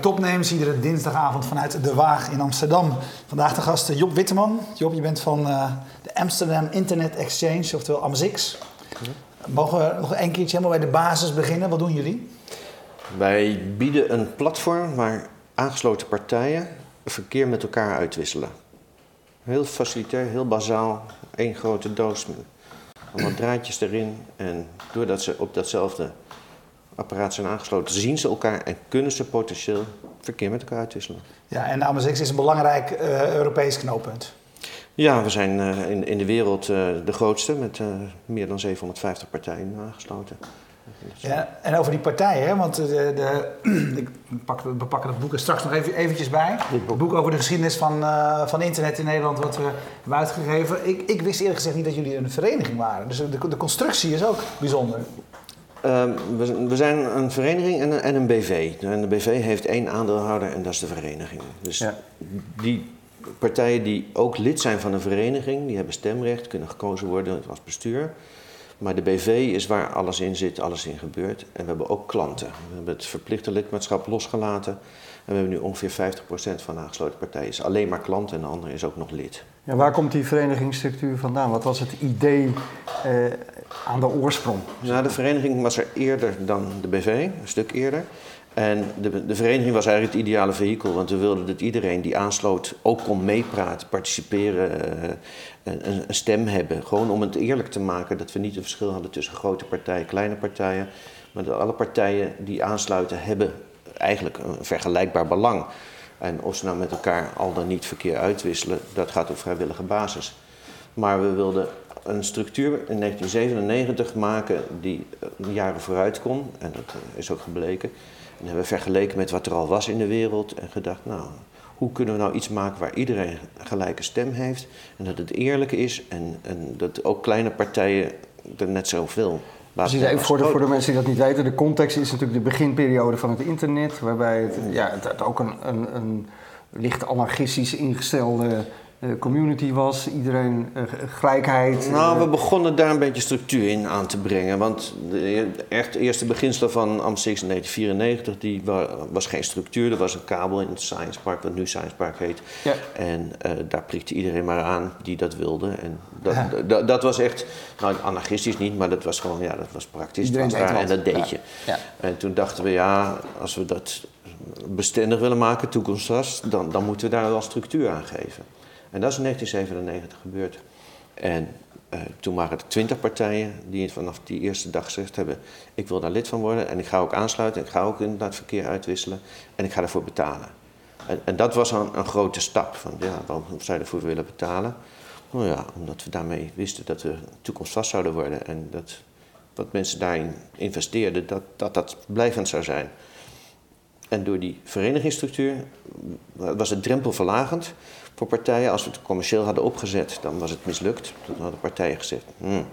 Topnames, iedere dinsdagavond vanuit De Waag in Amsterdam. Vandaag de gast Job Witteman. Job, je bent van uh, de Amsterdam Internet Exchange, oftewel AMSX. Mogen we nog een keertje helemaal bij de basis beginnen? Wat doen jullie? Wij bieden een platform waar aangesloten partijen verkeer met elkaar uitwisselen. Heel facilitair, heel bazaal. één grote doos met allemaal draadjes erin. En doordat ze op datzelfde apparaat zijn aangesloten, zien ze elkaar en kunnen ze potentieel verkeer met elkaar uitwisselen. Ja, en AMSX is een belangrijk uh, Europees knooppunt. Ja, we zijn uh, in, in de wereld uh, de grootste met meer dan 750 partijen aangesloten. Ja, en over die partijen, want de, de, ik pak, we pakken dat boek er straks nog even eventjes bij. Het boek over de geschiedenis van, uh, van internet in Nederland wat we hebben uitgegeven. Ik, ik wist eerlijk gezegd niet dat jullie een vereniging waren. Dus de, de constructie is ook bijzonder. Uh, we, we, zijn een vereniging en een, en een, BV. En de BV heeft één aandeelhouder en dat is de vereniging. Dus ja. die partijen die ook lid zijn van een vereniging, die hebben stemrecht, kunnen gekozen worden als bestuur. Maar de BV is waar alles in zit, alles in gebeurt. En we hebben ook klanten. We hebben het verplichte lidmaatschap losgelaten. En we hebben nu ongeveer 50% van de aangesloten partijen is alleen maar klant en de andere is ook nog lid. Ja, waar komt die verenigingsstructuur vandaan? Wat was het idee eh, aan de oorsprong? Nou, de vereniging was er eerder dan de BV, een stuk eerder. En de, de, vereniging was eigenlijk het ideale vehikel, want we wilden dat iedereen die aansloot ook kon meepraten, participeren, uh, een, een, stem hebben. Gewoon om het eerlijk te maken dat we niet een verschil hadden tussen grote partijen, kleine partijen. Maar dat alle partijen die aansluiten hebben eigenlijk een vergelijkbaar belang. En of ze nou met elkaar al dan niet verkeer uitwisselen, dat gaat op vrijwillige basis. Maar we wilden een structuur in 1997 maken die jaren vooruit kon. En dat is ook gebleken. En hebben we vergeleken met wat er al was in de wereld en gedacht, nou, hoe kunnen we nou iets maken waar iedereen gelijke stem heeft en dat het eerlijk is en, en dat ook kleine partijen er net zoveel Precies, even voor de, voor de mensen die dat niet weten, de context is natuurlijk de beginperiode van het internet, waarbij het, ja, het ook een, een, een licht anarchistisch ingestelde community was, iedereen uh, gelijkheid. Nou, we begonnen daar een beetje structuur in aan te brengen. Want de echt eerste beginselen van AMSIX in 1994 die was geen structuur. Er was een kabel in het Science Park, wat nu Science Park heet. Ja. En uh, daar prikte iedereen maar aan die dat wilde. En dat, ja. dat was echt, nou anarchistisch niet, maar dat was gewoon, ja, dat was praktisch. Iedereen was daar, en dat deed je. Ja. En toen dachten we, ja, als we dat bestendig willen maken, toekomstvast, dan, dan moeten we daar wel structuur aan geven. En dat is in 1997 gebeurd. En uh, toen waren er twintig partijen die vanaf die eerste dag gezegd hebben: Ik wil daar lid van worden en ik ga ook aansluiten. Ik ga ook inderdaad verkeer uitwisselen en ik ga ervoor betalen. En, en dat was een, een, grote stap. Van, ja, waarom zou je ervoor willen betalen? Nou ja, omdat we daarmee wisten dat we toekomstvast zouden worden en dat wat mensen daarin investeerden, dat dat, dat blijvend zou zijn. En door die verenigingsstructuur was het drempelverlagend voor partijen. Als we het commercieel hadden opgezet, dan was het mislukt. Toen hadden partijen gezegd, hmm,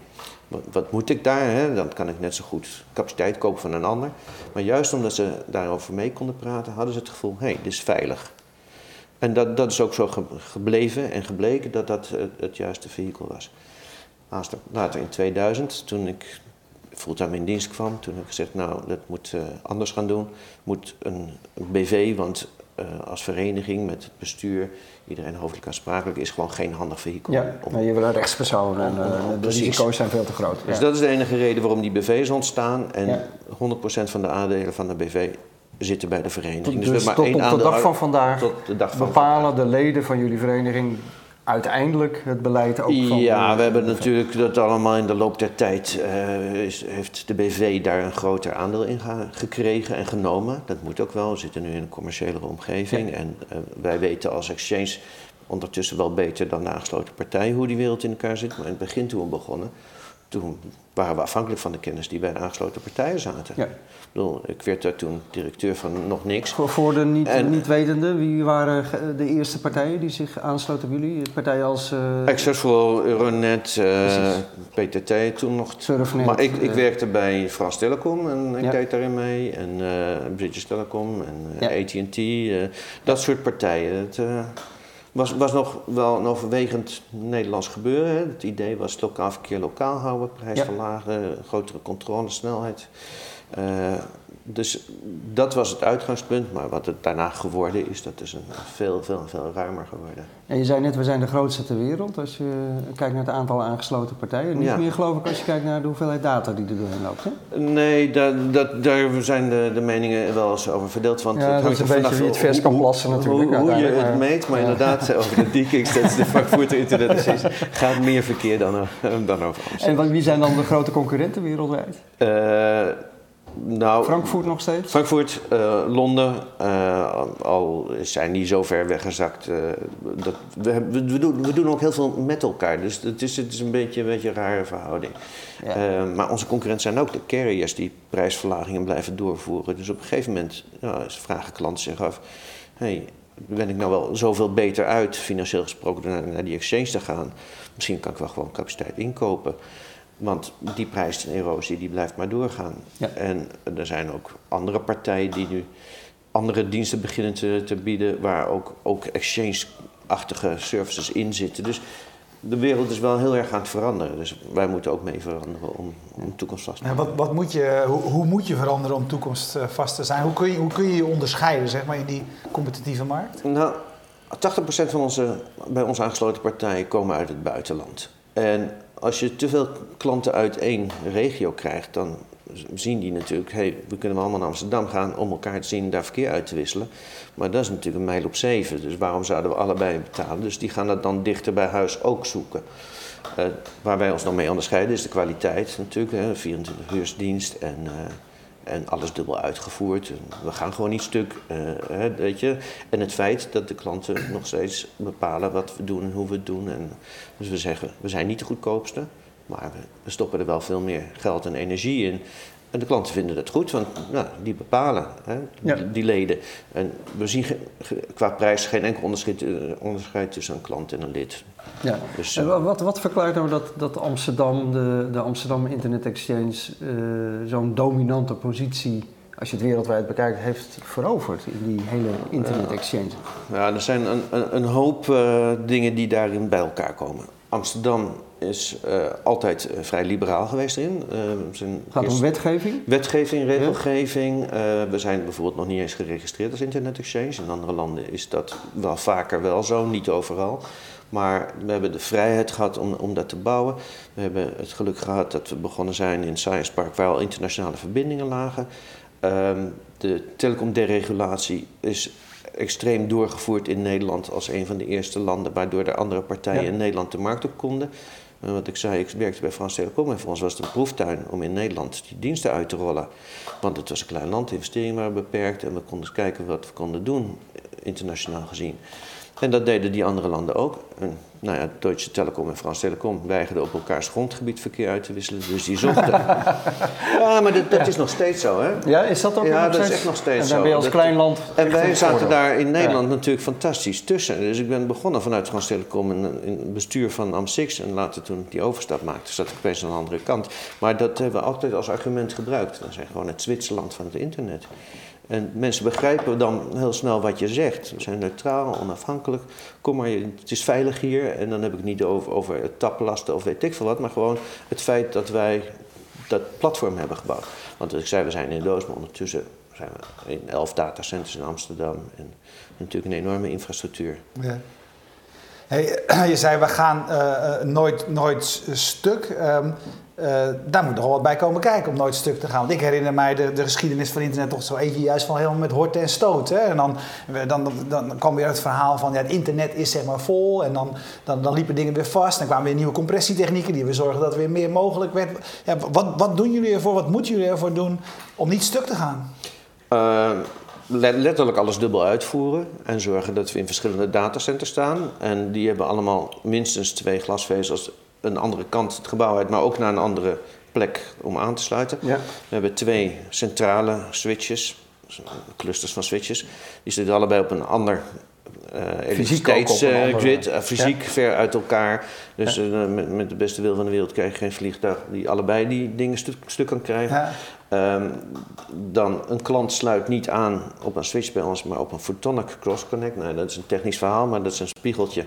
wat, wat, moet ik daar? Hè? Dan kan ik net zo goed capaciteit kopen van een ander. Maar juist omdat ze daarover mee konden praten, hadden ze het gevoel, hé, hey, dit is veilig. En dat, dat is ook zo gebleven en gebleken dat dat het, juiste vehikel was. Later in 2000, toen ik fulltime in dienst kwam, toen heb ik gezegd, nou, dat moet uh, anders gaan doen. Moet een BV, want uh, als vereniging met het bestuur, iedereen hoofdelijk aansprakelijk, is gewoon geen handig vehikel. Ja, om, je wil een rechtspersoon en uh, de risico's zijn veel te groot. Dus dat is de enige reden waarom die BV's ontstaan. En ja. 100% van de aandelen van de BV zitten bij de vereniging. Dus, dus maar tot één op de dag van vandaag tot de dag van bepalen vandaag. de leden van jullie vereniging uiteindelijk het beleid ook van... Ja, we hebben natuurlijk dat allemaal in de loop der tijd... Uh, is, heeft de BV daar een groter aandeel in gekregen en genomen. Dat moet ook wel. We zitten nu in een commerciële omgeving. Ja. En uh, wij weten als exchange ondertussen wel beter dan de aangesloten partijen... hoe die wereld in elkaar zit. Maar in het begin toen we begonnen... toen waren we afhankelijk van de kennis die bij de aangesloten partijen zaten. Ja. Ik, bedoel, ik werd daar toen directeur van nog niks. Voor, voor de niet, en, niet wetende, wie waren de eerste partijen die zich aansloten bij jullie? Partijen als... Uh, Accessful, Euronet, uh, PTT toen nog. Surfnet. Maar ik, ik uh, werkte bij Frans Telecom en ik ja. deed daarin mee. En British Telecom en ja. AT&T. dat soort partijen. Was, was nog wel een overwegend Nederlands gebeuren. Hè. Het idee was lokaal verkeer lokaal houden, prijs verlagen, grotere controle, snelheid. Dus dat was het uitgangspunt, maar wat het daarna geworden is, dat is een veel, veel, veel ruimer geworden. En je zei net, we zijn de grootste ter wereld als je kijkt naar het aantal aangesloten partijen. Niet meer geloof ik als je kijkt naar de hoeveelheid data die er doorheen loopt, hè? Nee, dat, dat, daar zijn de, de meningen wel eens over verdeeld. Want ja, het dat is een beetje wie het vers kan plassen natuurlijk. Hoe, hoe je het meet, maar inderdaad over de D-Kicks, dat is de Frankfurter Internet gaat meer verkeer dan, dan over Amsterdam. En wie zijn dan de grote concurrenten wereldwijd? Uh, nou, Frankfurt nog steeds? Frankfurt, uh, Londen, uh, al zijn die zo ver weggezakt. Uh, dat, we, we, doen, we doen ook heel veel met elkaar, dus het is, het is een, beetje, een beetje een rare verhouding. Ja. maar onze concurrenten zijn ook de carriers die prijsverlagingen blijven doorvoeren. Dus op een gegeven moment ja, vragen klanten zich af: hey, ben ik nou wel zoveel beter uit, financieel gesproken, naar, naar die exchange te gaan? Misschien kan ik wel gewoon capaciteit inkopen. Want die prijserosie die blijft maar doorgaan. Ja. En er zijn ook andere partijen die nu andere diensten beginnen te, te bieden, waar ook, ook exchange-achtige services in zitten. Dus de wereld is wel heel erg aan het veranderen. Dus wij moeten ook mee veranderen om, om toekomstvast te zijn. wat, wat moet je, hoe, hoe, moet je veranderen om toekomstvast te zijn? Hoe kun je hoe kun je, je onderscheiden zeg maar, in die competitieve markt? Nou, 80% van onze bij ons aangesloten partijen komen uit het buitenland. En als je te veel klanten uit één regio krijgt, dan zien die natuurlijk, hey, we kunnen allemaal naar Amsterdam gaan om elkaar te zien en daar verkeer uit te wisselen. Maar dat is natuurlijk een mijl op zeven, dus waarom zouden we allebei betalen? Dus die gaan dat dan dichter bij huis ook zoeken. Uh, waar wij ons nog mee onderscheiden is de kwaliteit natuurlijk, hè, 24 uursdienst en... Uh, en alles dubbel uitgevoerd. We gaan gewoon niet stuk, hè, weet je. En het feit dat de klanten nog steeds bepalen wat we doen en hoe we het doen. En dus we zeggen, we zijn niet de goedkoopste, maar we, stoppen er wel veel meer geld en energie in. En de klanten vinden dat goed, want nou, die bepalen, hè, die, leden. En we zien qua prijs geen enkel onderscheid, eh, onderscheid tussen een klant en een lid. Ja. Dus, en wat, wat verklaart nou dat, dat Amsterdam, de, de Amsterdam Internet Exchange, uh, zo'n dominante positie, als je het wereldwijd bekijkt, heeft veroverd in die hele Internet Exchange? Ja, er zijn een, een, een hoop uh, dingen die daarin bij elkaar komen. Amsterdam is uh, altijd uh, vrij liberaal geweest erin. Uh, zijn Gaat om wetgeving? Wetgeving, regelgeving. we zijn bijvoorbeeld nog niet eens geregistreerd als Internet Exchange. In andere landen is dat wel vaker wel zo, niet overal. Maar we hebben de vrijheid gehad om, om dat te bouwen. We hebben het geluk gehad dat we begonnen zijn in Science Park, waar al internationale verbindingen lagen. Um, de telecomderegulatie is extreem doorgevoerd in Nederland als een van de eerste landen, waardoor de andere partijen in Nederland de markt op konden. Wat ik zei, ik werkte bij Frans Telecom en voor ons was het een proeftuin om in Nederland die diensten uit te rollen. Want het was een klein land, de investeringen waren beperkt en we konden kijken wat we konden doen, internationaal gezien. En dat deden die andere landen ook. Nou ja, Deutsche Telekom en Frans Telecom weigerden op elkaars grondgebied verkeer uit te wisselen, dus die zochten. ja, maar dat, dat, is nog steeds zo, hè? Ja, is dat ook Ja, dat is echt nog steeds zo. En dan ben je als klein land. En wij zaten daar in Nederland natuurlijk fantastisch tussen. Dus ik ben begonnen vanuit Frans Telecom in, het bestuur van Am6 en later toen ik die overstap maakte, zat ik opeens aan de andere kant. Maar dat hebben we altijd als argument gebruikt. We zijn gewoon het Zwitserland van het internet. En mensen begrijpen dan heel snel wat je zegt. We zijn neutraal, onafhankelijk. Kom maar, het is veilig hier. En dan heb ik niet over, over taplasten of weet ik veel wat. Maar gewoon het feit dat wij dat platform hebben gebouwd. Want ik zei, we zijn in Doos, maar ondertussen zijn we in elf datacenters in Amsterdam. En natuurlijk een enorme infrastructuur. Ja. Hey, je zei, we gaan uh, nooit, nooit stuk. Um, uh, daar moet nog wel wat bij komen kijken om nooit stuk te gaan. Want ik herinner mij de, de geschiedenis van internet toch zo eentje juist van helemaal met horten en stoot. Hè? En dan, dan, dan, kwam weer het verhaal van ja, het internet is zeg maar vol. En dan, dan, dan liepen dingen weer vast. Dan kwamen weer nieuwe compressietechnieken die weer zorgen dat er weer meer mogelijk werd. Ja, wat, wat doen jullie ervoor? Wat moeten jullie ervoor doen om niet stuk te gaan? Uh, letterlijk alles dubbel uitvoeren en zorgen dat we in verschillende datacenters staan. En die hebben allemaal minstens twee glasvezels een andere kant het gebouw uit, maar ook naar een andere plek om aan te sluiten. Ja. We hebben twee centrale switches, clusters van switches. Die zitten allebei op een ander uh, elektriciteitsgrid, uh, fysiek ver uit elkaar. Dus uh, met, met, de beste wil van de wereld krijg je geen vliegtuig die allebei die dingen stuk, stuk kan krijgen. Um, dan een klant sluit niet aan op een switch bij ons, maar op een photonic cross connect. Nou, dat is een technisch verhaal, maar dat is een spiegeltje.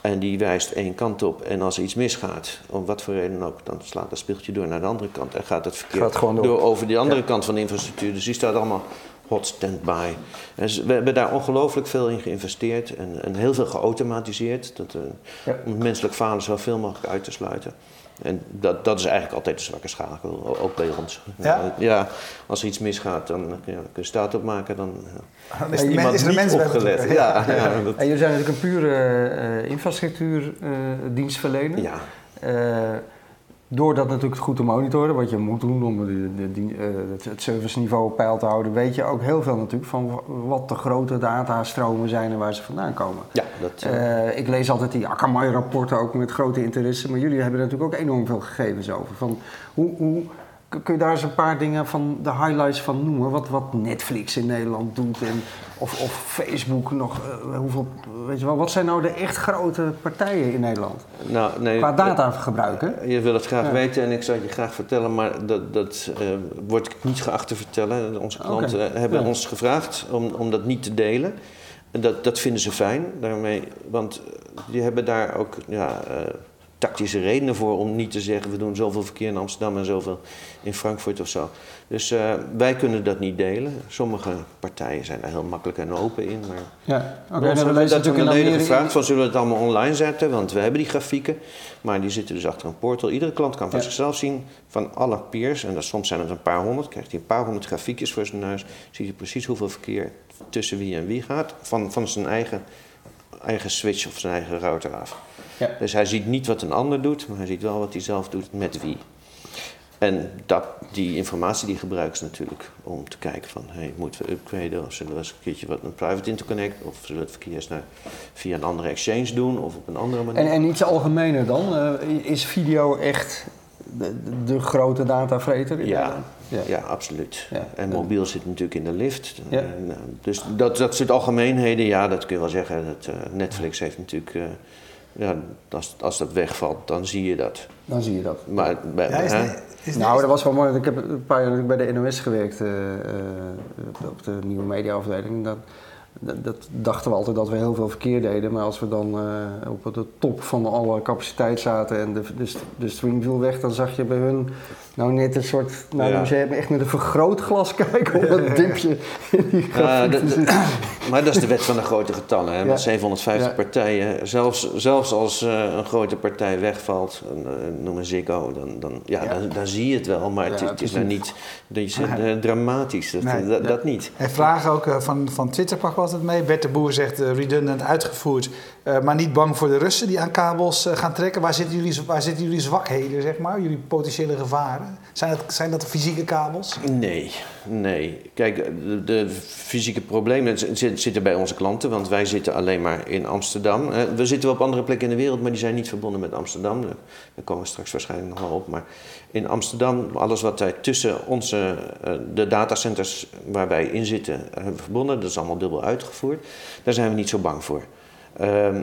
En die wijst één kant op. En als er iets misgaat, om wat voor reden ook, dan slaat dat spiegeltje door naar de andere kant. En gaat het verkeer gaat door. door. over die andere kant van de infrastructuur. Dus die staat allemaal hot standby. Dus we hebben daar ongelooflijk veel in geïnvesteerd en, en heel veel geautomatiseerd. Dat, uh, ja. Om menselijk falen zoveel mogelijk uit te sluiten. En dat, dat is eigenlijk altijd de zwakke schakel, ook bij ons. Ja? ja als er iets misgaat, dan ja, kun je staat opmaken, dan, dan is, iemand is niet opgelet. Ja. Ja, ja. En jullie zijn natuurlijk een pure uh, infrastructuurdienstverlener. ja. Uh, door dat natuurlijk goed te monitoren, wat je moet doen om de, de, eh, het serviceniveau op peil te houden, weet je ook heel veel natuurlijk van wat de grote datastromen zijn en waar ze vandaan komen. Ja, dat, uh, ik lees altijd die Akamai-rapporten ook met grote interesse, maar jullie hebben natuurlijk ook enorm veel gegevens over. Van hoe, hoe Kun je daar eens een paar dingen van de highlights van noemen? Wat, wat Netflix in Nederland doet en of, of Facebook nog. Uh, hoeveel, weet je wel, wat zijn nou de echt grote partijen in Nederland? Nou, nee, Qua datagebruik, hè? Je wil het graag weten en ik zou het je graag vertellen, maar dat, dat uh, wordt niet geacht te vertellen. Onze klanten hebben ons gevraagd om, om dat niet te delen. En dat, dat vinden ze fijn daarmee, want die hebben daar ook ja, uh, tactische redenen voor om niet te zeggen we doen zoveel verkeer in Amsterdam en zoveel in Frankfurt of zo. Dus uh, wij kunnen dat niet delen. Sommige partijen zijn daar heel makkelijk en open in. Maar ja, oké. Okay, nou, we hebben geleden gevraagd van zullen we het allemaal online zetten, want we hebben die grafieken. Maar die zitten dus achter een portal. Iedere klant kan voor zichzelf zien van alle peers, en dat, soms zijn het een paar honderd, krijgt hij een paar honderd grafiekjes voor zijn neus. Ziet hij precies hoeveel verkeer tussen wie en wie gaat van, van zijn eigen, eigen switch of zijn eigen router af. Ja. Dus hij ziet niet wat een ander doet, maar hij ziet wel wat hij zelf doet met wie. En dat, die informatie die gebruiken ze natuurlijk om te kijken van... Hey, moeten we upgraden of zullen we eens een keertje wat een private interconnect... of zullen we het verkeer naar, via een andere exchange doen of op een andere manier. En, en iets algemener dan? Uh, is video echt de, de grote datavreter? Ja, ja. ja, absoluut. Ja. En mobiel zit natuurlijk in de lift. Ja. En, uh, dus dat, dat soort algemeenheden, ja, dat kun je wel zeggen. Dat, uh, Netflix heeft natuurlijk ja, als, als dat wegvalt, dan zie je dat. Dan zie je dat. Maar bij, ja, is is nou, dat was wel mooi. Ik heb een paar jaar bij de NOS gewerkt, uh, op de nieuwe mediaafdeling. Dat, dat, dachten we altijd dat we heel veel verkeer deden. Maar als we dan uh, op de top van alle capaciteit zaten en de, de, de stream viel weg, dan zag je bij hun nou net een soort, nou ja. ze hebben echt met een vergrootglas kijken op een dipje in die Maar dat is de wet van de grote getallen. Hè? Met 750 partijen, zelfs, zelfs als uh, een grote partij wegvalt, uh, noem een Ziggo, dan, dan, ja, Dan, dan, zie je het wel. Maar het, het is nou niet dat je, uh, dramatisch, dat, nee, dat, dat, niet. En vragen ook van, van Twitter pak we altijd mee. Bert de Boer zegt redundant uitgevoerd, maar niet bang voor de Russen die aan kabels gaan trekken. Waar zitten, jullie, waar zitten jullie zwakheden, zeg maar, jullie potentiële gevaren? Zijn dat, zijn dat fysieke kabels? Nee, nee. Kijk, de, de fysieke problemen zitten bij onze klanten, want wij zitten alleen maar in Amsterdam. We zitten op andere plekken in de wereld, maar die zijn niet verbonden met Amsterdam. Daar komen we straks waarschijnlijk nog wel op. Maar in Amsterdam, alles wat wij tussen onze, eh, de datacenters waar wij in zitten, hebben verbonden, dat is allemaal dubbel uitgevoerd. Daar zijn we niet zo bang voor. Ehm,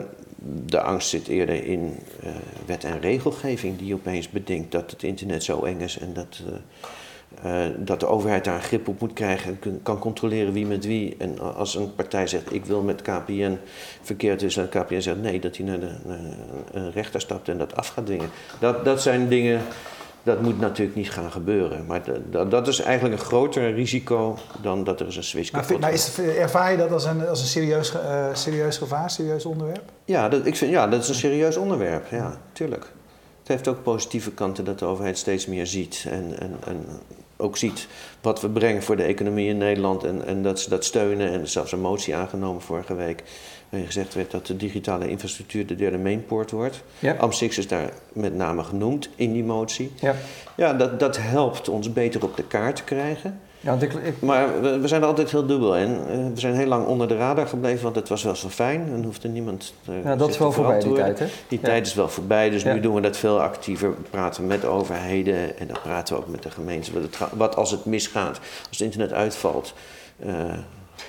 de angst zit eerder in uh, wet en regelgeving die opeens bedenkt dat het internet zo eng is en dat, uh, uh, dat de overheid daar een grip op moet krijgen en kan controleren wie met wie. En als een partij zegt ik wil met KPN verkeerd is en KPN zegt nee, dat hij naar de naar rechter stapt en dat af gaat dwingen. Dat, dat zijn dingen dat moet natuurlijk niet gaan gebeuren. Maar dat, is eigenlijk een groter risico dan dat er eens een switch kapot maar, maar is, Ervaar je dat als een, als een serieus, uh, serieus gevaar, serieus onderwerp? Ja dat, ik vind, ja, dat is een serieus onderwerp. Ja, tuurlijk. Het heeft ook positieve kanten dat de overheid steeds meer ziet. En, en, en ook ziet wat we brengen voor de economie in Nederland. En, en dat ze dat steunen. En er is zelfs een motie aangenomen vorige week waarin gezegd werd dat de digitale infrastructuur de derde mainport wordt. Ja. AMS6 is daar met name genoemd in die motie. Ja, ja dat, dat helpt ons beter op de kaart te krijgen. Ja, want ik, ik... Maar we, we, zijn er altijd heel dubbel in. Uh, we zijn heel lang onder de radar gebleven, want het was wel zo fijn. En hoefde niemand. Uh, ja, dat is wel voorbij, die tijd, hè? Die tijd is wel voorbij, dus nu doen we dat veel actiever. We praten met overheden en dan praten we ook met de gemeente. Wat, wat als het misgaat, als het internet uitvalt. Uh,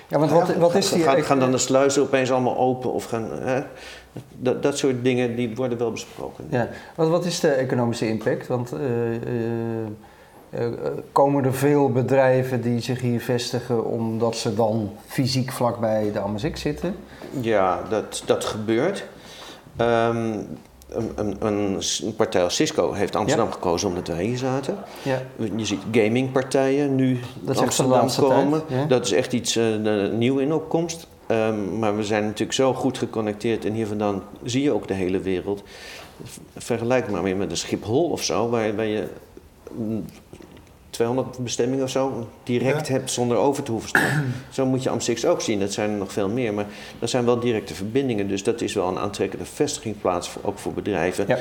Ja, want wat, wat is die... Gaan, gaan dan de sluizen opeens allemaal open of gaan... Hè? Dat, dat soort dingen die worden wel besproken. Ja. Wat, wat is de economische impact? Want uh, uh, komen er veel bedrijven die zich hier vestigen omdat ze dan fysiek vlakbij de AMSX zitten? Ja, dat, dat gebeurt. Um, een, een, een, partij als Cisco heeft Amsterdam gekozen omdat wij hier zaten. Ja. Je ziet gamingpartijen nu dat Amsterdam komen. Dat is echt iets uh, nieuw in opkomst. Um, maar we zijn natuurlijk zo goed geconnecteerd en hier vandaan zie je ook de hele wereld. Vergelijk maar weer met een Schiphol of zo, waar, waar je 200 bestemmingen of zo direct hebt zonder over te hoeven staan. zo moet je Amstix ook zien. Dat zijn er nog veel meer. Maar dat zijn wel directe verbindingen. Dus dat is wel een aantrekkelijke vestigingsplaats, voor, ook voor bedrijven. Ja.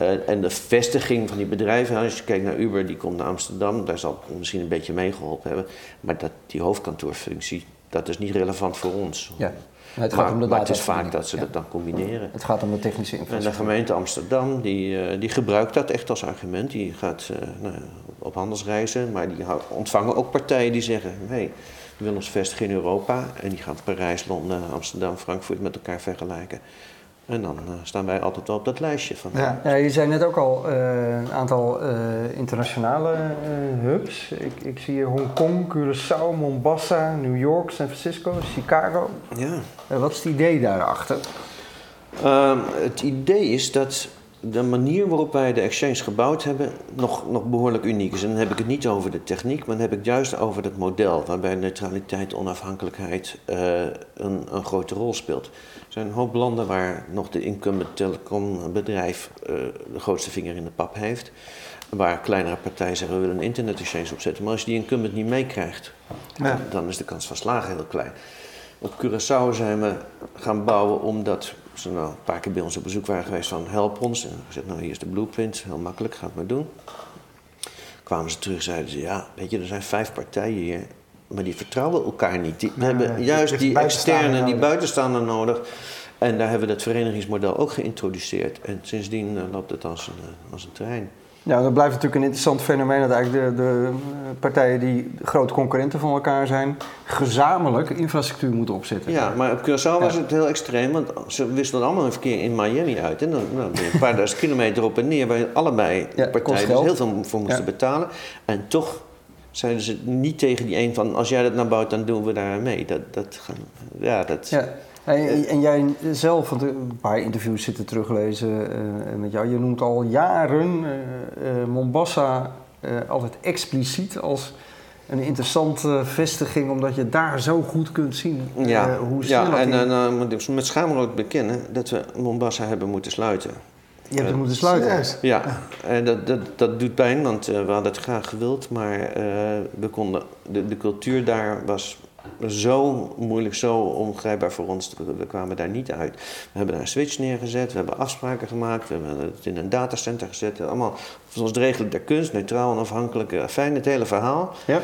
Uh, en de vestiging van die bedrijven, als je kijkt naar Uber, die komt naar Amsterdam, daar zal misschien een beetje meegeholpen hebben. Maar dat, die hoofdkantoorfunctie, dat is niet relevant voor ons. Ja. Het gaat maar, om de maar het is vaak dat ze dat dan combineren. Het gaat om de technische infrastructuur. En de gemeente Amsterdam die, uh, die gebruikt dat echt als argument. Die gaat uh, nou, op handelsreizen, maar die ontvangen ook partijen die zeggen: hé, hey, we willen ons vestigen in Europa. En die gaan Parijs, Londen, Amsterdam, Frankfurt met elkaar vergelijken. En dan uh, staan wij altijd wel op dat lijstje. Van, ja. ja je zei net ook al uh, een aantal uh, internationale hubs. Ik, ik zie hier Hongkong, Curaçao, Mombasa, New York, San Francisco, Chicago. Ja. wat is het idee daarachter? Ehm, het idee is dat de manier waarop wij de exchange gebouwd hebben nog, nog behoorlijk uniek is. En dan heb ik het niet over de techniek, maar dan heb ik het juist over het model waarbij neutraliteit, onafhankelijkheid uh, een, een grote rol speelt. Er zijn een hoop landen waar nog de incumbent telecombedrijf uh, de grootste vinger in de pap heeft. Waar kleinere partijen zeggen we willen een internet exchange opzetten. Maar als je die incumbent niet meekrijgt, ja. dan is de kans van slagen heel klein. Op Curaçao zijn we gaan bouwen omdat ze nou een paar keer bij ons op bezoek waren geweest van help ons. En ik zei, nou hier is de blueprint, heel makkelijk, ga het maar doen. Kwamen ze terug, zeiden ze, ja, weet je, er zijn vijf partijen hier, maar die vertrouwen elkaar niet. Die hebben juist die externe, die buitenstaander nodig. En daar hebben we dat verenigingsmodel ook geïntroduceerd. En sindsdien uh, loopt het als een, uh, als een trein. Ja, dat blijft natuurlijk een interessant fenomeen dat eigenlijk de, de partijen die grote concurrenten van elkaar zijn, gezamenlijk infrastructuur moeten opzetten. Ja, maar op Curaçao was het heel extreem, want ze wisselden allemaal een verkeer in Miami uit. En dan nou, een paar duizend kilometer op en neer, waar allebei ja, partijen dus heel veel voor moesten betalen. En toch zeiden ze niet tegen die een van, als jij dat nou bouwt, dan doen we daar mee. Dat, dat, ja, dat... Ja. En, en, jij zelf, want een paar interviews zitten teruglezen uh, met jou. Je noemt al jaren uh, Mombasa altijd expliciet als een interessante vestiging, omdat je daar zo goed kunt zien ja. hoe snel Ja, en dan moet ik met schaamte ook bekennen dat we Mombasa hebben moeten sluiten. Je hebt het moeten sluiten? Ja, en dat, dat, dat doet pijn, want we hadden het graag gewild, maar we konden, de, de cultuur daar was zo moeilijk, zo ongrijpbaar voor ons. We kwamen daar niet uit. We hebben daar een switch neergezet, we hebben afspraken gemaakt, we hebben het in een datacenter gezet. Allemaal volgens regelen der kunst, neutraal en afhankelijk. Eh, fijn, het hele verhaal. Ja.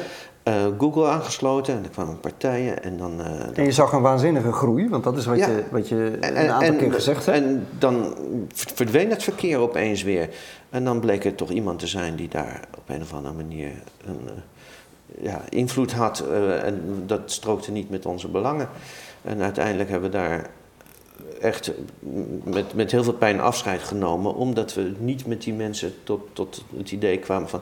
Uh, Google aangesloten en er kwamen partijen en dan... Uh, en je zag een waanzinnige groei, want dat is wat je, wat je een aantal keer gezegd hebt. En dan verdween het verkeer opeens weer. En dan bleek er toch iemand te zijn die daar op een of andere manier een, ja, invloed had uh, en dat strookte niet met onze belangen. En uiteindelijk hebben we daar echt met, met heel veel pijn afscheid genomen, omdat we niet met die mensen tot, tot het idee kwamen van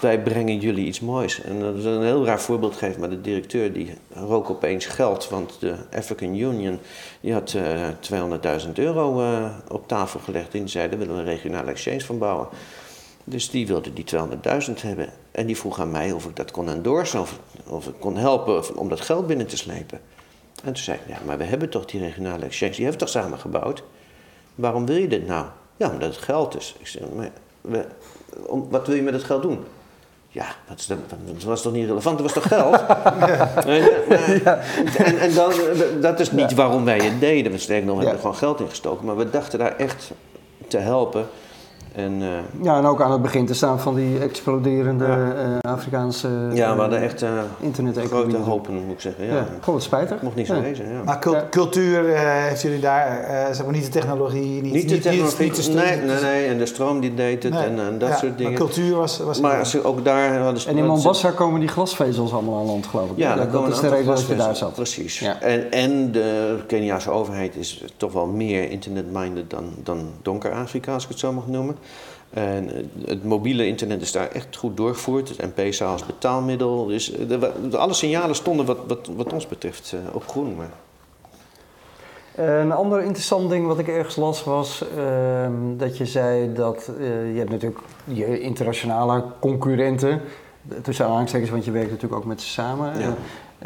wij brengen jullie iets moois. En dat is een heel raar voorbeeld geven, maar de directeur die rook opeens geld, want de African Union die had uh, eh, 200.000 euro uh, op tafel gelegd en die zeiden we willen een regionale exchange van bouwen. Dus die wilde die 200.000 hebben. En die vroeg aan mij of ik dat kon endorsen, of, of ik kon helpen om dat geld binnen te slepen. En toen zei ik, ja, maar we hebben toch die regionale exchange, die hebben we toch samen gebouwd? Waarom wil je dit nou? Ja, omdat het geld is. Ik zei, maar we, om, wat wil je met het geld doen? Ja, dat, was toch niet relevant, dat was toch geld? ja. En, en dan, dat is niet waarom wij het deden. We sterk nog, we hebben er gewoon geld in gestoken. Maar we dachten daar echt te helpen En, uh, ja, en ook aan het begin te staan van die exploderende uh, Afrikaanse Ja, we hadden echt internet grote hopen, moet ik zeggen. Ja. ja. Gewoon wat spijtig. Mocht niet zo wezen, ja. Maar cultuur, heeft jullie daar, zeg maar niet de technologie, niet, niet de technologie, niet, niet nee, nee, nee, en de stroom die deed het en, en, dat soort dingen. Maar cultuur was... was maar ze, ook daar hadden ze... En in Mombasa komen die glasvezels allemaal aan land, geloof ik. Ja, dat, dat is de reden dat je daar zat. Precies. En, en de Keniaanse overheid is toch wel meer internet-minded dan, dan donker Afrika, als ik het zo mag noemen. En het mobiele internet is daar echt goed doorgevoerd. Het M-Pesa als betaalmiddel. Dus de, alle signalen stonden wat, wat, wat ons betreft eh, op groen. Maar... Een ander interessant ding wat ik ergens las was ehm, dat je zei dat uh, je hebt natuurlijk je internationale concurrenten, tussen aanhalingstekens, want je werkt natuurlijk ook met ze samen. Ja.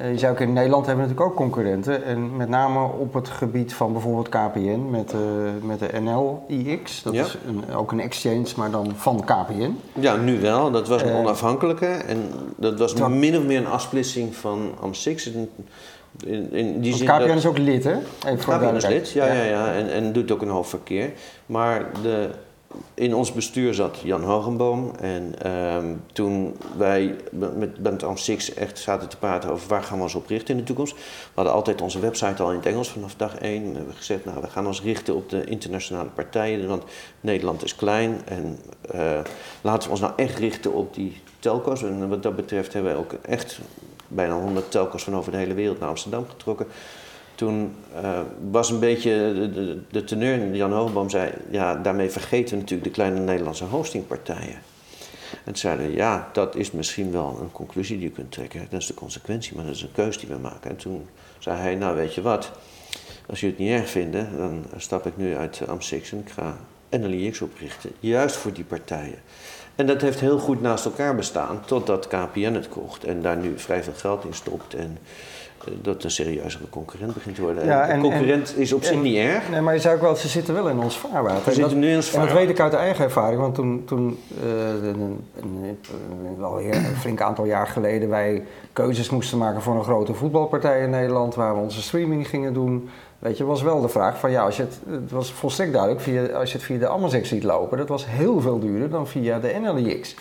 Uh, je zou ook in Nederland hebben natuurlijk ook concurrenten. En met name op het gebied van bijvoorbeeld KPN met, uh, met de NL-IX. Dat is een, ook een exchange, maar dan van KPN. Ja, nu wel. Dat was een uh, onafhankelijke. En dat was min of meer een afsplitsing van AM6. In, in die zin KPN is ook lid, hè? Even KPN is lid, ja, ja. ja, ja. En, en doet ook een hoop verkeer. Maar de in ons bestuur zat Jan Hogenboom. En ehm, toen wij met Bent Am Six echt zaten te praten over waar gaan we ons op richten in de toekomst. We hadden altijd onze website al in het Engels vanaf dag één. We hebben gezegd, nou we gaan ons richten op de internationale partijen. Want Nederland is klein. En uh, laten we ons nou echt richten op die telco's. En wat dat betreft hebben wij ook echt bijna 100 telco's van over de hele wereld naar Amsterdam getrokken. Toen uh, was een beetje de, de, de teneur, Jan Hoogboom zei, ja, daarmee vergeten natuurlijk de kleine Nederlandse hostingpartijen. En zeiden ja, dat is misschien wel een conclusie die je kunt trekken. Dat is de consequentie, maar dat is een keus die we maken. En toen zei hij, nou weet je wat, als jullie het niet erg vinden, dan stap ik nu uit Am6 en ik ga NLIX oprichten. Juist voor die partijen. En dat heeft heel goed naast elkaar bestaan, totdat KPN het kocht en daar nu vrij veel geld in stopt. En dat een serieuzere concurrent begint te worden. Ja, en, concurrent is op zich niet erg. Nee, maar je zou ook wel, ze zitten wel in ons vaarwater. Ze zitten nu in ons vaarwater. En dat weet ik uit de eigen ervaring, want toen, toen uh, een, een, wel een flink aantal jaar geleden wij keuzes moesten maken voor een grote voetbalpartij in Nederland, waar we onze streaming gingen doen. Weet je, was wel de vraag van ja, als je het, het was volstrekt duidelijk, via, als je het via de Amazon ziet lopen, dat was heel veel duurder dan via de NLX.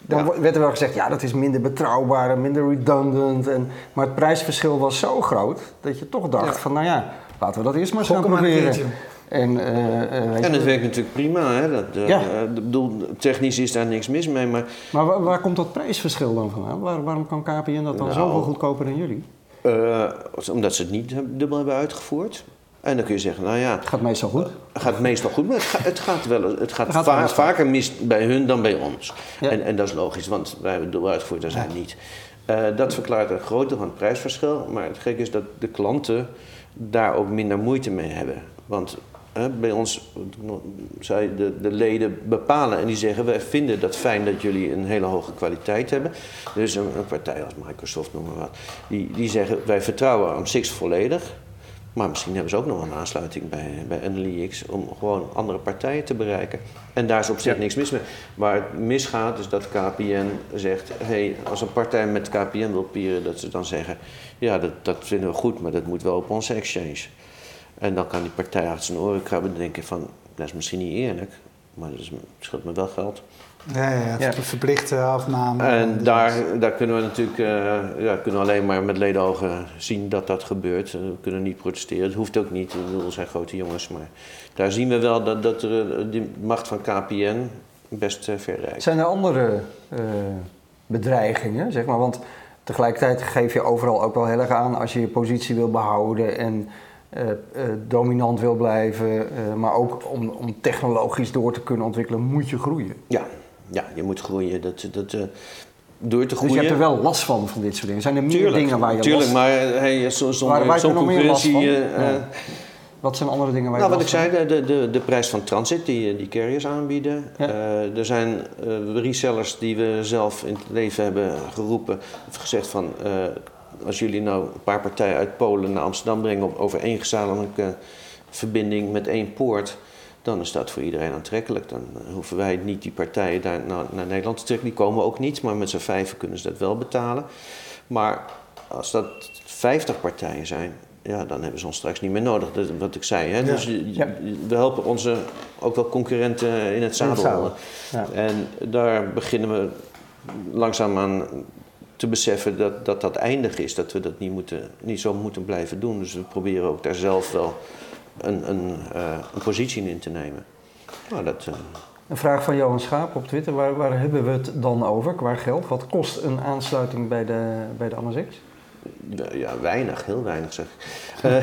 Dan werd er wel gezegd, ja, dat is minder betrouwbaar en minder redundant. En, maar het prijsverschil was zo groot dat je toch dacht van, nou ja, laten we dat eerst maar gaan proberen. En, uh, en het werkt natuurlijk prima. Hè? Dat, uh, ja. bedoel, technisch is daar niks mis mee. Maar, maar waar, waar komt dat prijsverschil dan vandaan? Waar, waarom kan KPN dat dan nou, zoveel goedkoper dan jullie? Omdat ze het niet dubbel hebben uitgevoerd. En dan kun je zeggen, nou ja... Het gaat meestal goed. Het gaat meestal goed, maar het, gaat, het gaat, wel, het gaat, vaker mis bij hun dan bij ons. En, en dat is logisch, want wij hebben het uitgevoerd en zij niet. Uh, dat verklaart een groter van het prijsverschil. Maar het gekke is dat de klanten daar ook minder moeite mee hebben. Want bij ons, zij de, de leden bepalen en die zeggen: Wij vinden dat fijn dat jullie een hele hoge kwaliteit hebben. Dus een, een partij als Microsoft, noem maar wat, die, die zeggen: Wij vertrouwen aan Six volledig. Maar misschien hebben ze ook nog een aansluiting bij, bij NLIX om gewoon andere partijen te bereiken. En daar is op zich niks mis mee. Waar het misgaat is dat KPN zegt, hey, als een partij met KPN wil pieren, dat ze dan zeggen, ja dat, dat vinden we goed, maar dat moet wel op onze exchange. En dan kan die partij achter zijn oren krabben en denken van, dat is misschien niet eerlijk, maar dat scheelt me wel geld. Ja, ja, ja. verplichte afname. En daar, daar kunnen we natuurlijk uh, ja, kunnen alleen maar met ledenogen zien dat dat gebeurt. We kunnen niet protesteren, het hoeft ook niet. We zijn grote jongens, maar daar zien we wel dat, dat er, eh, de macht van KPN best uh, ver reikt. Zijn er andere uh, bedreigingen, zeg maar? Want tegelijkertijd geef je overal ook wel heel erg aan als je je positie wil behouden en uh, dominant wil blijven, maar ook om, om technologisch door te kunnen ontwikkelen, moet je groeien. Ja, ja, je moet groeien. Dat, dat, door te groeien. Dus je hebt er wel last van, van dit soort dingen. Zijn er meer dingen waar je tuurlijk, last... maar hey, zonder zo'n concurrentie... Wat zijn andere dingen waar nou, je wat ik zei, de, de, de prijs van transit die, die carriers aanbieden. Ja. Uh, er zijn uh, resellers die we zelf in het leven hebben geroepen. Of gezegd van, uh, als jullie nou een paar partijen uit Polen naar Amsterdam brengen... Op, over één gezamenlijke verbinding met één poort dan is dat voor iedereen aantrekkelijk. Dan hoeven wij niet die partijen daar naar, naar Nederland te trekken. Die komen ook niet, maar met z'n vijven kunnen ze dat wel betalen. Maar als dat 50 partijen zijn, ja, dan hebben ze ons straks niet meer nodig. Dat, wat ik zei. Hè? Dus we helpen onze ook wel concurrenten in het zadel. Ja. En daar beginnen we langzaam aan te beseffen dat, dat dat eindig is. Dat we dat niet, moeten, niet zo moeten blijven doen. Dus we proberen ook daar zelf wel een, een, uh, een positie in te nemen. Nou, dat, uh... Een vraag van Johan Schaap op Twitter. Waar, waar hebben we het dan over qua geld? Wat kost een aansluiting bij de, bij de Amazix? Ja, weinig, heel weinig zeg ik.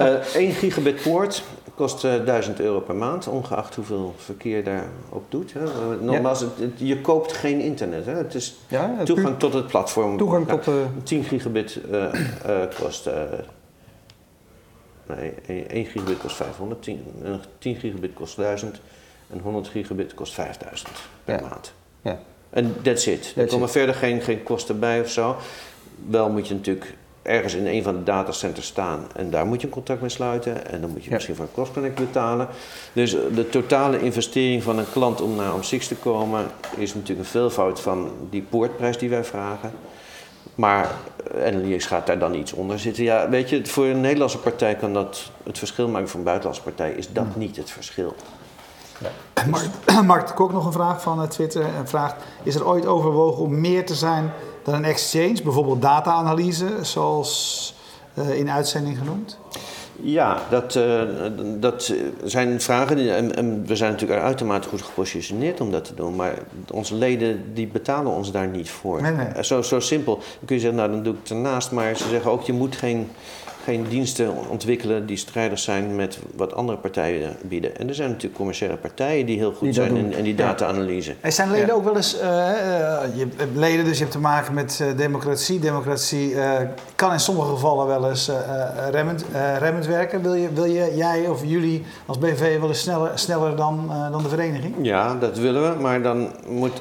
Uh, 1 gigabit poort kost uh, 1000 euro per maand, ongeacht hoeveel verkeer daar ook doet. Hè. Nogmaals, het, je koopt geen internet. Hè. Het is ja, toegang tot het platform. Toegang tot de... 10 gigabit kost... nee, 1 gigabit kost 500, 10, 10 gigabit kost 1000 en 100 gigabit kost 5000 per ja. maand. Ja. En that's it. Er komen verder geen, geen kosten bij of zo. Wel moet je natuurlijk ergens in een van de datacenters staan en daar moet je een contract mee sluiten en dan moet je misschien voor een cross-connect betalen. Dus eh, de totale investering van een klant om naar OM6 te komen is natuurlijk een veelvoud van die poortprijs die wij vragen. Maar Enelius gaat daar dan iets onder zitten. Ja, weet je, voor een Nederlandse partij kan dat het verschil maken. Voor een buitenlandse partij is dat niet het verschil. Ja. Mark, Mark Kok nog een vraag van eh, Twitter en vraagt: Is er ooit overwogen om meer te zijn dan een exchange, bijvoorbeeld data-analyse, zoals uh, in uitzending genoemd? Ja, dat, uh, dat zijn vragen die, en, en, we zijn natuurlijk uitermate goed gepositioneerd om dat te doen, maar onze leden die betalen ons daar niet voor. Nee, nee. Zo, zo simpel. Dan kun je zeggen, nou dan doe ik het ernaast, maar ze zeggen ook je moet geen geen diensten ontwikkelen die strijders zijn met wat andere partijen bieden. En er zijn natuurlijk commerciële partijen die heel goed zijn in, in, die data-analyse. Er zijn leden ook wel eens, uh, je hebt leden, dus je hebt te maken met uh, democratie. Democratie uh, kan in sommige gevallen wel eens remmend, remmend werken. Wil, je, wil je, jij of jullie als BV wel eens sneller, sneller dan, dan de vereniging? Ja, dat willen we, maar dan moet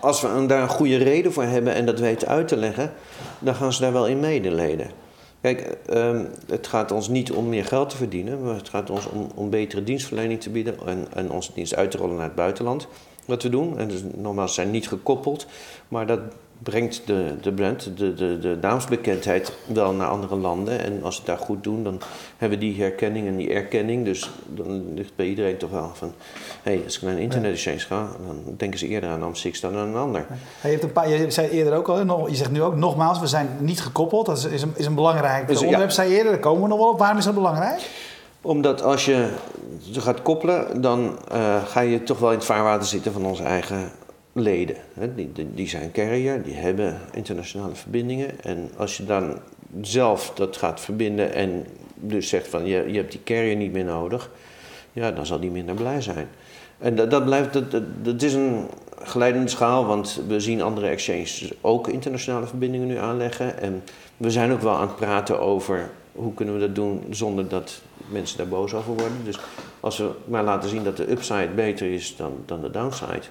als we daar een goede reden voor hebben en dat weten uit te leggen, dan gaan ze daar wel in medeleden. Kijk, um, het gaat ons niet om meer geld te verdienen, maar het gaat ons om, om betere dienstverlening te bieden en, en onze dienst uit te rollen naar het buitenland. Wat we doen, en dus nogmaals, zijn niet gekoppeld, maar dat brengt de, de brand, de, de, de naamsbekendheid wel naar andere landen. En als ze het daar goed doen, dan hebben we die herkenning en die erkenning. Dus dan ligt bij iedereen toch wel van... hé, hey, als ik naar een internet exchange ga, dan denken ze eerder aan Amstix dan aan een ander. Je, hebt een paar, je zei eerder ook al, je zegt nu ook nogmaals, we zijn niet gekoppeld. Dat is, een, is een belangrijk dus, onderwerp, ja. zei je eerder. Daar komen we nog wel op. Waarom is dat belangrijk? Omdat als je ze gaat koppelen, dan uh, ga je toch wel in het vaarwater zitten van onze eigen leden. Die, die zijn carrier, die hebben internationale verbindingen. En als je dan zelf dat gaat verbinden en dus zegt van je, je hebt die carrier niet meer nodig, ja, dan zal die minder blij zijn. En dat, dat blijft, dat, is een geleidende schaal, want we zien andere exchanges ook internationale verbindingen nu aanleggen. En we zijn ook wel aan het praten over hoe kunnen we dat doen zonder dat mensen daar boos over worden. Dus als we maar laten zien dat de upside beter is dan, dan de downside,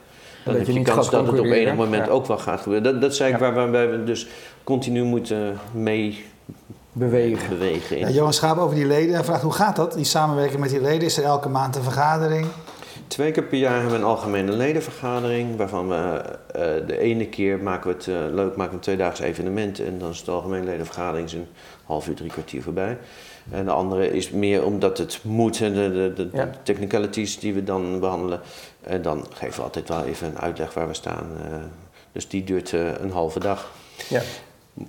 dan heb je, kans dat het op enig moment ook wel gaat gebeuren. Dat, dat zei ik waar, waarbij we dus continu moeten mee bewegen. bewegen ja, Johan Schaap over die leden en vraagt hoe gaat dat, die samenwerking met die leden? Is er elke maand een vergadering? Twee keer per jaar hebben we een algemene ledenvergadering, waarvan we uh, de ene keer maken we het uh, leuk, maken we een tweedaagse evenement en dan is het algemene ledenvergadering een half uur, drie kwartier voorbij. En de andere is meer omdat het moet, de, de, de, de technicalities die we dan behandelen. En dan geven we altijd wel even een uitleg waar we staan. Uh, dus die duurt een halve dag. Ja.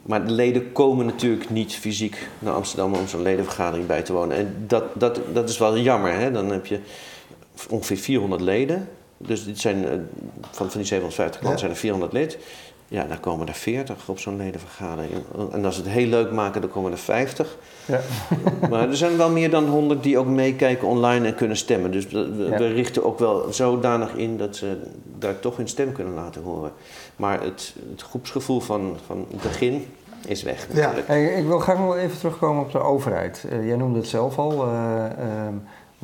Maar de leden komen natuurlijk niet fysiek naar Amsterdam om zo'n ledenvergadering bij te wonen. En dat, dat, dat is wel jammer. Hè? Dan heb je ongeveer 400 leden. Dus dit zijn, uh, van, van die 750 klanten ja. zijn er 400 lid. Ja, dan komen er 40 op zo'n ledenvergadering. En als we het heel leuk maken, dan komen er 50. Ja. Maar er zijn wel meer dan 100 die ook meekijken online en kunnen stemmen. Dus we, we, richten ook wel zodanig in dat ze daar toch hun stem kunnen laten horen. Maar het, het groepsgevoel van, van het begin is weg. Ja. ik wil graag nog even terugkomen op de overheid. Uh, jij noemde het zelf al. Uh, uh,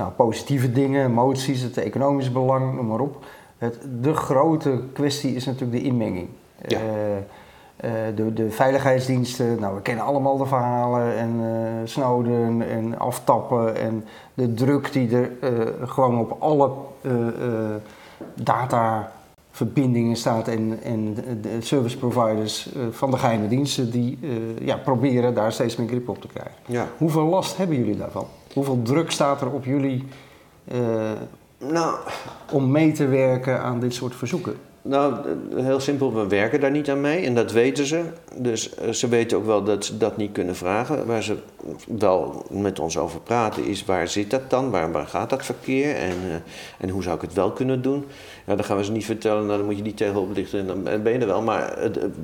nou, positieve dingen, moties, het economische belang, noem maar op. Het, de grote kwestie is natuurlijk de inmenging. Ja. Eh, eh, de, de, veiligheidsdiensten, nou we kennen allemaal de verhalen en uh, Snowden en aftappen en de druk die er gewoon op alle data verbindingen staat en, en de service providers van de geheime diensten die ja, proberen daar steeds meer grip op te krijgen. Ja. Hoeveel last hebben jullie daarvan? Hoeveel druk staat er op jullie nou, om mee te werken aan dit soort verzoeken? Nou, heel simpel, we werken daar niet aan mee en dat weten ze. Dus eh, ze weten ook wel dat ze dat niet kunnen vragen. Waar ze wel met ons over praten is, waar zit dat dan? Waar, waar gaat dat verkeer? En, uh, en hoe zou ik het wel kunnen doen? Ja, dan gaan we ze niet vertellen, nou, dan moet je niet tegenop lichten en dan ben je er wel. Maar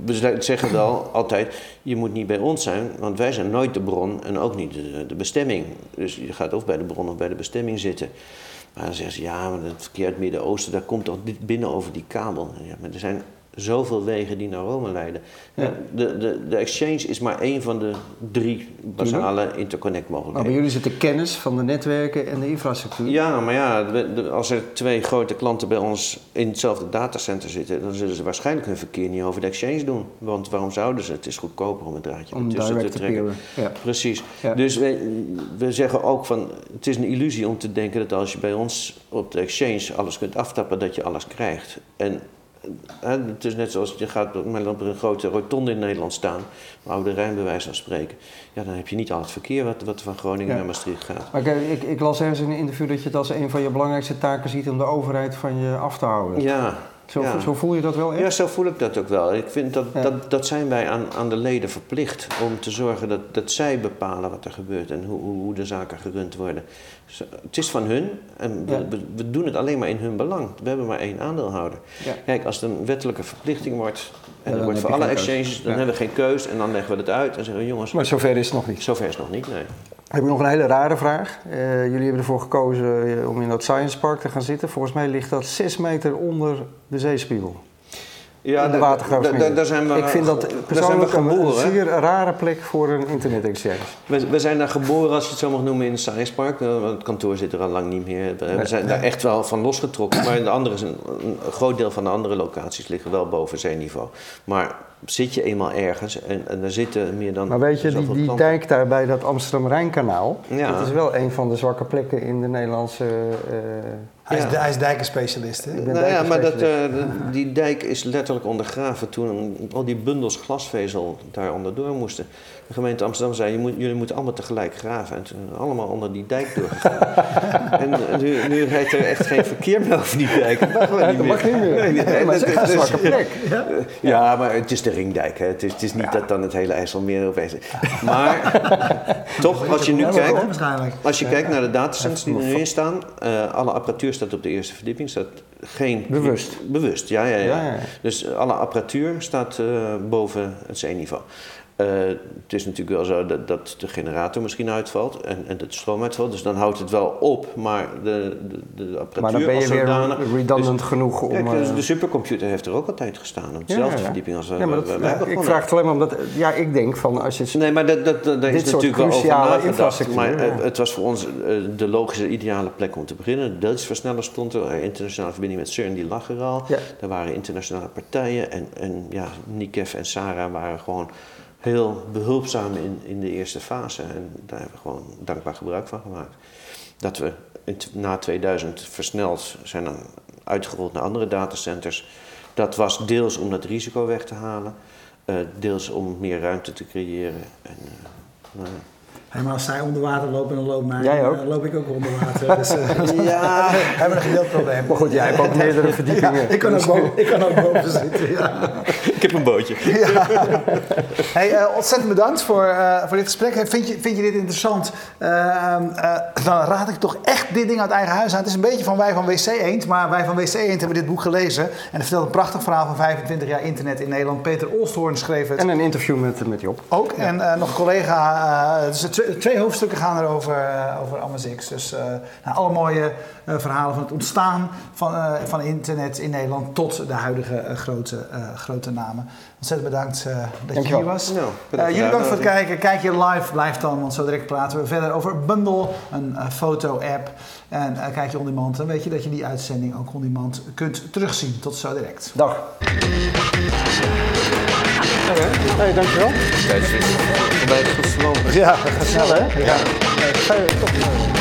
we zeggen wel altijd, je moet niet bij ons zijn, want wij zijn nooit de bron en ook niet de bestemming. Dus je gaat of bij de bron of bij de bestemming zitten. Maar dan zeggen ze, ja, maar het verkeer uit het Midden-Oosten, daar komt toch binnen over die kabel. Ja, maar er zijn zoveel wegen die naar Rome leiden. Ja. De, de, de exchange is maar één van de drie basale interconnect mogelijkheden. Maar bij jullie zit de kennis van de netwerken en de infrastructuur. Ja, maar ja, als er twee grote klanten bij ons in hetzelfde datacenter zitten, dan zullen ze waarschijnlijk hun verkeer niet over de exchange doen. Want waarom zouden ze? Het is goedkoper om een draadje om ertussen te trekken. Ja. Precies. Dus we, we zeggen ook van, het is een illusie om te denken dat als je bij ons op de exchange alles kunt aftappen, dat je alles krijgt. En het is net zoals je gaat op een grote rotonde in Nederland staan, oude Rijnbewijs van spreken. Ja, dan heb je niet al het verkeer wat, wat van Groningen naar Maastricht gaat. Maar ik, ik, las ergens in een interview dat je het als een van je belangrijkste taken ziet om de overheid van je af te houden. Ja, zo, zo, voel je dat wel echt? Ja, zo voel ik dat ook wel. Ik vind dat, dat, dat zijn wij aan, aan de leden verplicht om te zorgen dat, dat zij bepalen wat er gebeurt en hoe, hoe de zaken gerund worden. het is van hun en we, we, doen het alleen maar in hun belang. We hebben maar één aandeelhouder. Kijk, als het een wettelijke verplichting wordt en er wordt voor alle exchanges, dan hebben we geen keus en dan leggen we het uit en zeggen we jongens. Maar zover is het nog niet. Zover is het nog niet, nee. Heb ik nog een hele rare vraag. Uh, jullie hebben ervoor gekozen eh, om in dat Science Park te gaan zitten. Volgens mij ligt dat 6 meter onder de zeespiegel. Ja, in de watergraafsmeer. zijn we, ik vind dat persoonlijk een, zeer rare plek voor een internet-exchange. We, we, zijn daar geboren, als je het zo mag noemen, in het Science Park. Eh, het kantoor zit er al lang niet meer. We zijn daar echt wel van losgetrokken. Maar in de andere, een, een groot deel van de andere locaties liggen wel boven zeeniveau. Maar zit je eenmaal ergens en, en er zitten meer dan. Maar weet je, die, die dijk daar bij dat Amsterdam-Rijnkanaal, ja. dat is wel een van de zwakke plekken in de Nederlandse. Uh, hij, is, hij is dijkenspecialist. Hè? Nou ja, maar dat, uh, die dijk is letterlijk ondergraven toen al die bundels glasvezel daar onderdoor moesten. De gemeente Amsterdam zei, je moet, jullie moeten allemaal tegelijk graven. En toen allemaal onder die dijk doorgegaan. en nu, nu rijdt er echt geen verkeer meer over die dijk. Dat mag, niet dat mag niet meer. Nee, nee, maar het is een zwakke plek. Ja? ja, maar het is de ringdijk. Hè. Het, is, het is niet dat dan het hele IJsselmeer opeens. Maar toch, als je nu kijkt, als je kijkt naar de datacenters die er nu in staan, uh, alle apparatuur staat op de eerste verdieping, staat geen... Bewust? Bewust, ja, ja, ja. Dus alle apparatuur staat uh, boven het zeeniveau. Uh, het is natuurlijk wel zo dat, dat, de generator misschien uitvalt en, en de stroom uitvalt. Dus dan houdt het wel op, maar de, de, de apparatuur Maar dan ben je weer redundant dus, genoeg om... Kijk, dus de supercomputer heeft er ook altijd gestaan, op dezelfde verdieping als ja, maar dat, we, Ik vraag het alleen maar omdat... Ja, ik denk van als je... Nee, maar dat, dat, dat, is natuurlijk wel nagedacht. Maar het was voor ons de logische, ideale plek om te beginnen. De versneller stond er, internationale verbinding met CERN, die lag er al. Er waren internationale partijen en, en ja, Nikef en Sarah waren gewoon heel behulpzaam in, in de eerste fase. En daar hebben we gewoon dankbaar gebruik van gemaakt. Dat we na 2000 versneld zijn uitgerold naar andere datacenters. Dat was deels om dat risico weg te halen, uh, deels om meer ruimte te creëren. En, uh, maar als zij onder water lopen, dan loop, mij? Uh, loop ik ook onder water. Dus, uh, ja, hebben we een gedeeld probleem. Maar goed, jij hebt ook meerdere verdiepingen. Ja, ik, kan ook boven, ik kan ook boven zitten. Ja. Ik heb een bootje. Ja. Hey, uh, ontzettend bedankt voor, voor dit gesprek. Vind je, vind je dit interessant? dan raad ik toch echt dit ding uit eigen huis aan. Het is een beetje van wij van WC Eend, maar wij van WC Eend hebben dit boek gelezen. En er vertelt een prachtig verhaal van 25 jaar internet in Nederland. Peter Olsthoorn schreef het. En een interview met, met Job. Ook. En nog een collega. dus het twee, hoofdstukken gaan er over, uh, over Amazix. Dus uh, nou, alle mooie uh, verhalen van het ontstaan van, van internet in Nederland tot de huidige grote, grote namen. Ontzettend bedankt dat je hier was. Nou, jullie bedankt voor het kijken. Kijk je live, blijf dan, want zo direct praten we verder over Bundle, een foto-app. En kijk je on demand, dan weet je dat je die uitzending ook on demand kunt terugzien. Tot zo direct. Dag. Hey, dankjewel. Kijk, het goed verlopen. Ja, dat gaat snel hè? Ja. ja.